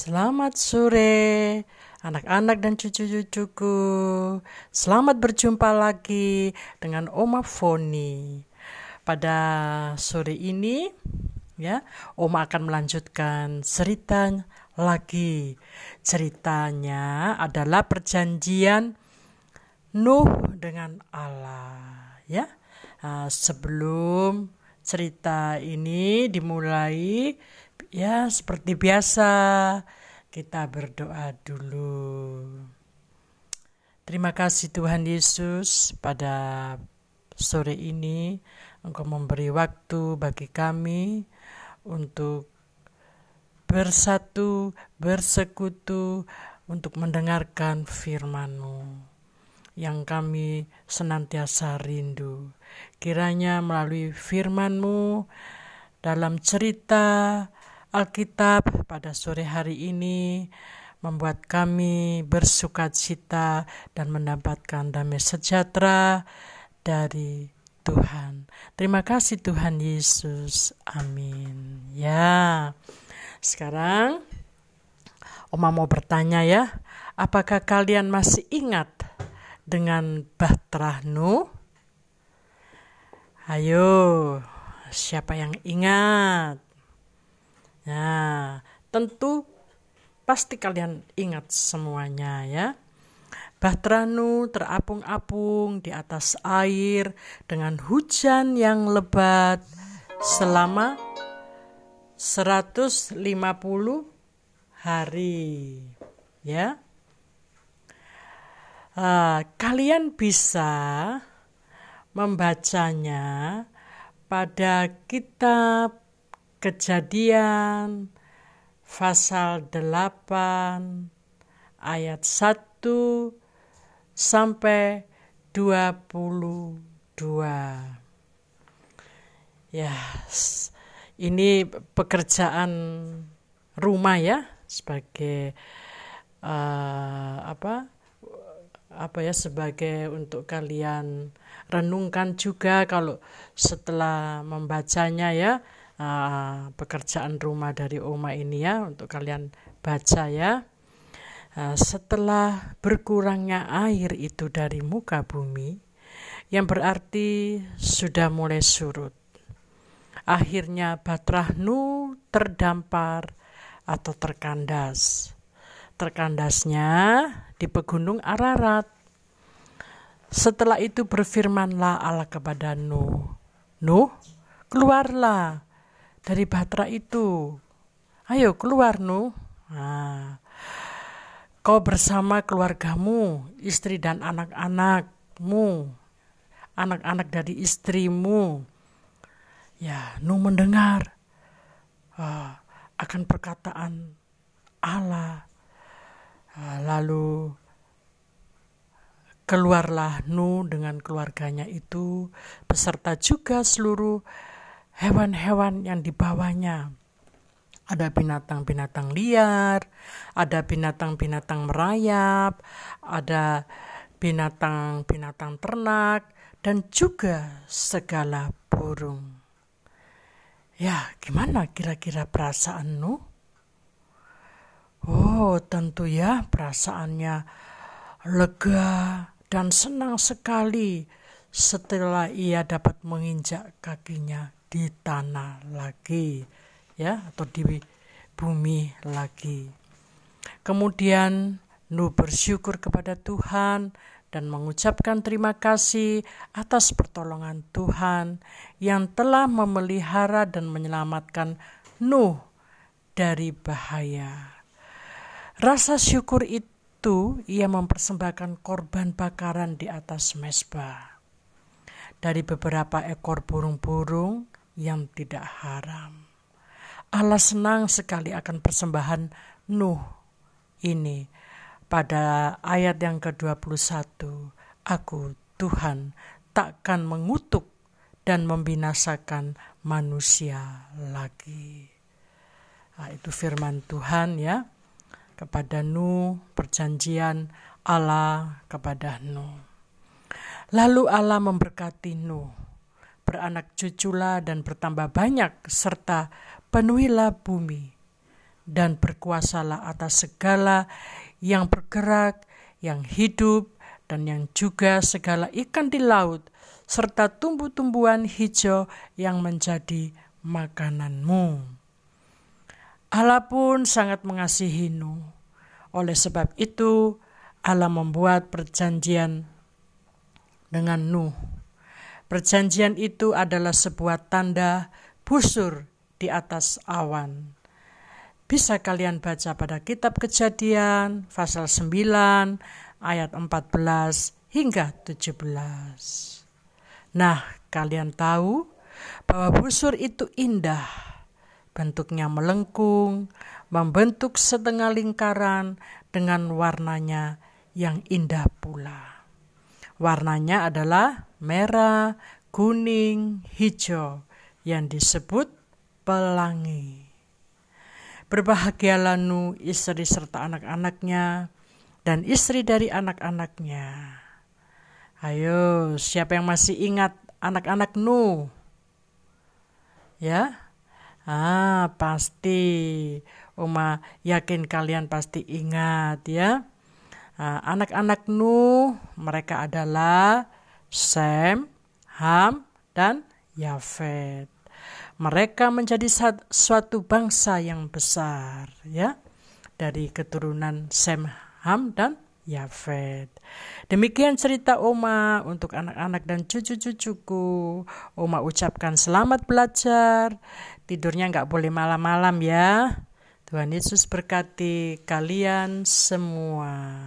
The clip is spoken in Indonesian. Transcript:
Selamat sore, anak-anak dan cucu-cucuku. Selamat berjumpa lagi dengan Oma Foni. Pada sore ini, ya, Oma akan melanjutkan cerita lagi. Ceritanya adalah perjanjian Nuh dengan Allah, ya. Nah, sebelum cerita ini dimulai, Ya, seperti biasa, kita berdoa dulu. Terima kasih Tuhan Yesus pada sore ini Engkau memberi waktu bagi kami untuk bersatu, bersekutu untuk mendengarkan firman-Mu yang kami senantiasa rindu. Kiranya melalui firman-Mu dalam cerita Alkitab pada sore hari ini membuat kami bersuka cita dan mendapatkan damai sejahtera dari Tuhan. Terima kasih Tuhan Yesus. Amin. Ya. Sekarang Oma mau bertanya ya, apakah kalian masih ingat dengan Batrah Nuh? Ayo, siapa yang ingat? Nah, tentu pasti kalian ingat semuanya ya. Bahtranu terapung-apung di atas air dengan hujan yang lebat selama 150 hari. Ya. Uh, kalian bisa membacanya pada kitab Kejadian pasal 8 ayat 1 sampai 22. Ya, ini pekerjaan rumah ya sebagai uh, apa apa ya sebagai untuk kalian renungkan juga kalau setelah membacanya ya uh, pekerjaan rumah dari Oma ini ya untuk kalian baca ya. Uh, setelah berkurangnya air itu dari muka bumi, yang berarti sudah mulai surut. Akhirnya Batrah Nu terdampar atau terkandas. Terkandasnya di pegunung Ararat. Setelah itu berfirmanlah Allah kepada Nuh, Nuh, keluarlah dari batra itu. Ayo keluar nu. Nah, kau bersama keluargamu, istri dan anak-anakmu, anak-anak dari istrimu. Ya, nu mendengar uh, akan perkataan Allah. Uh, lalu keluarlah Nu dengan keluarganya itu beserta juga seluruh hewan-hewan yang dibawanya. Ada binatang-binatang liar, ada binatang-binatang merayap, ada binatang-binatang ternak, dan juga segala burung. Ya, gimana kira-kira perasaanmu? Oh, tentu ya perasaannya lega dan senang sekali setelah ia dapat menginjak kakinya di tanah lagi ya atau di bumi lagi. Kemudian Nuh bersyukur kepada Tuhan dan mengucapkan terima kasih atas pertolongan Tuhan yang telah memelihara dan menyelamatkan Nuh dari bahaya. Rasa syukur itu ia mempersembahkan korban bakaran di atas mesbah. Dari beberapa ekor burung-burung yang tidak haram. Allah senang sekali akan persembahan Nuh ini pada ayat yang ke-21. Aku Tuhan takkan mengutuk dan membinasakan manusia lagi. Nah, itu firman Tuhan ya kepada Nuh, perjanjian Allah kepada Nuh. Lalu Allah memberkati Nuh beranak cuculah dan bertambah banyak serta penuhilah bumi. dan berkuasalah atas segala yang bergerak, yang hidup, dan yang juga segala ikan di laut, serta tumbuh-tumbuhan hijau yang menjadi makananmu. Allah pun sangat mengasihi Nuh. Oleh sebab itu, Allah membuat perjanjian dengan Nuh. Perjanjian itu adalah sebuah tanda busur di atas awan. Bisa kalian baca pada kitab kejadian pasal 9 ayat 14 hingga 17. Nah, kalian tahu bahwa busur itu indah. Bentuknya melengkung, membentuk setengah lingkaran dengan warnanya yang indah pula. Warnanya adalah merah, kuning, hijau yang disebut pelangi. Berbahagialah Nu, istri serta anak-anaknya, dan istri dari anak-anaknya. Ayo, siapa yang masih ingat anak-anak Nu? Ya? Ah, pasti. Oma yakin kalian pasti ingat ya. Nah, anak-anak Nuh mereka adalah Sem, Ham, dan Yafet. Mereka menjadi suatu bangsa yang besar ya dari keturunan Sem, Ham, dan Yafet. Demikian cerita Oma untuk anak-anak dan cucu-cucuku. Oma ucapkan selamat belajar. Tidurnya nggak boleh malam-malam ya. Tuhan Yesus berkati kalian semua.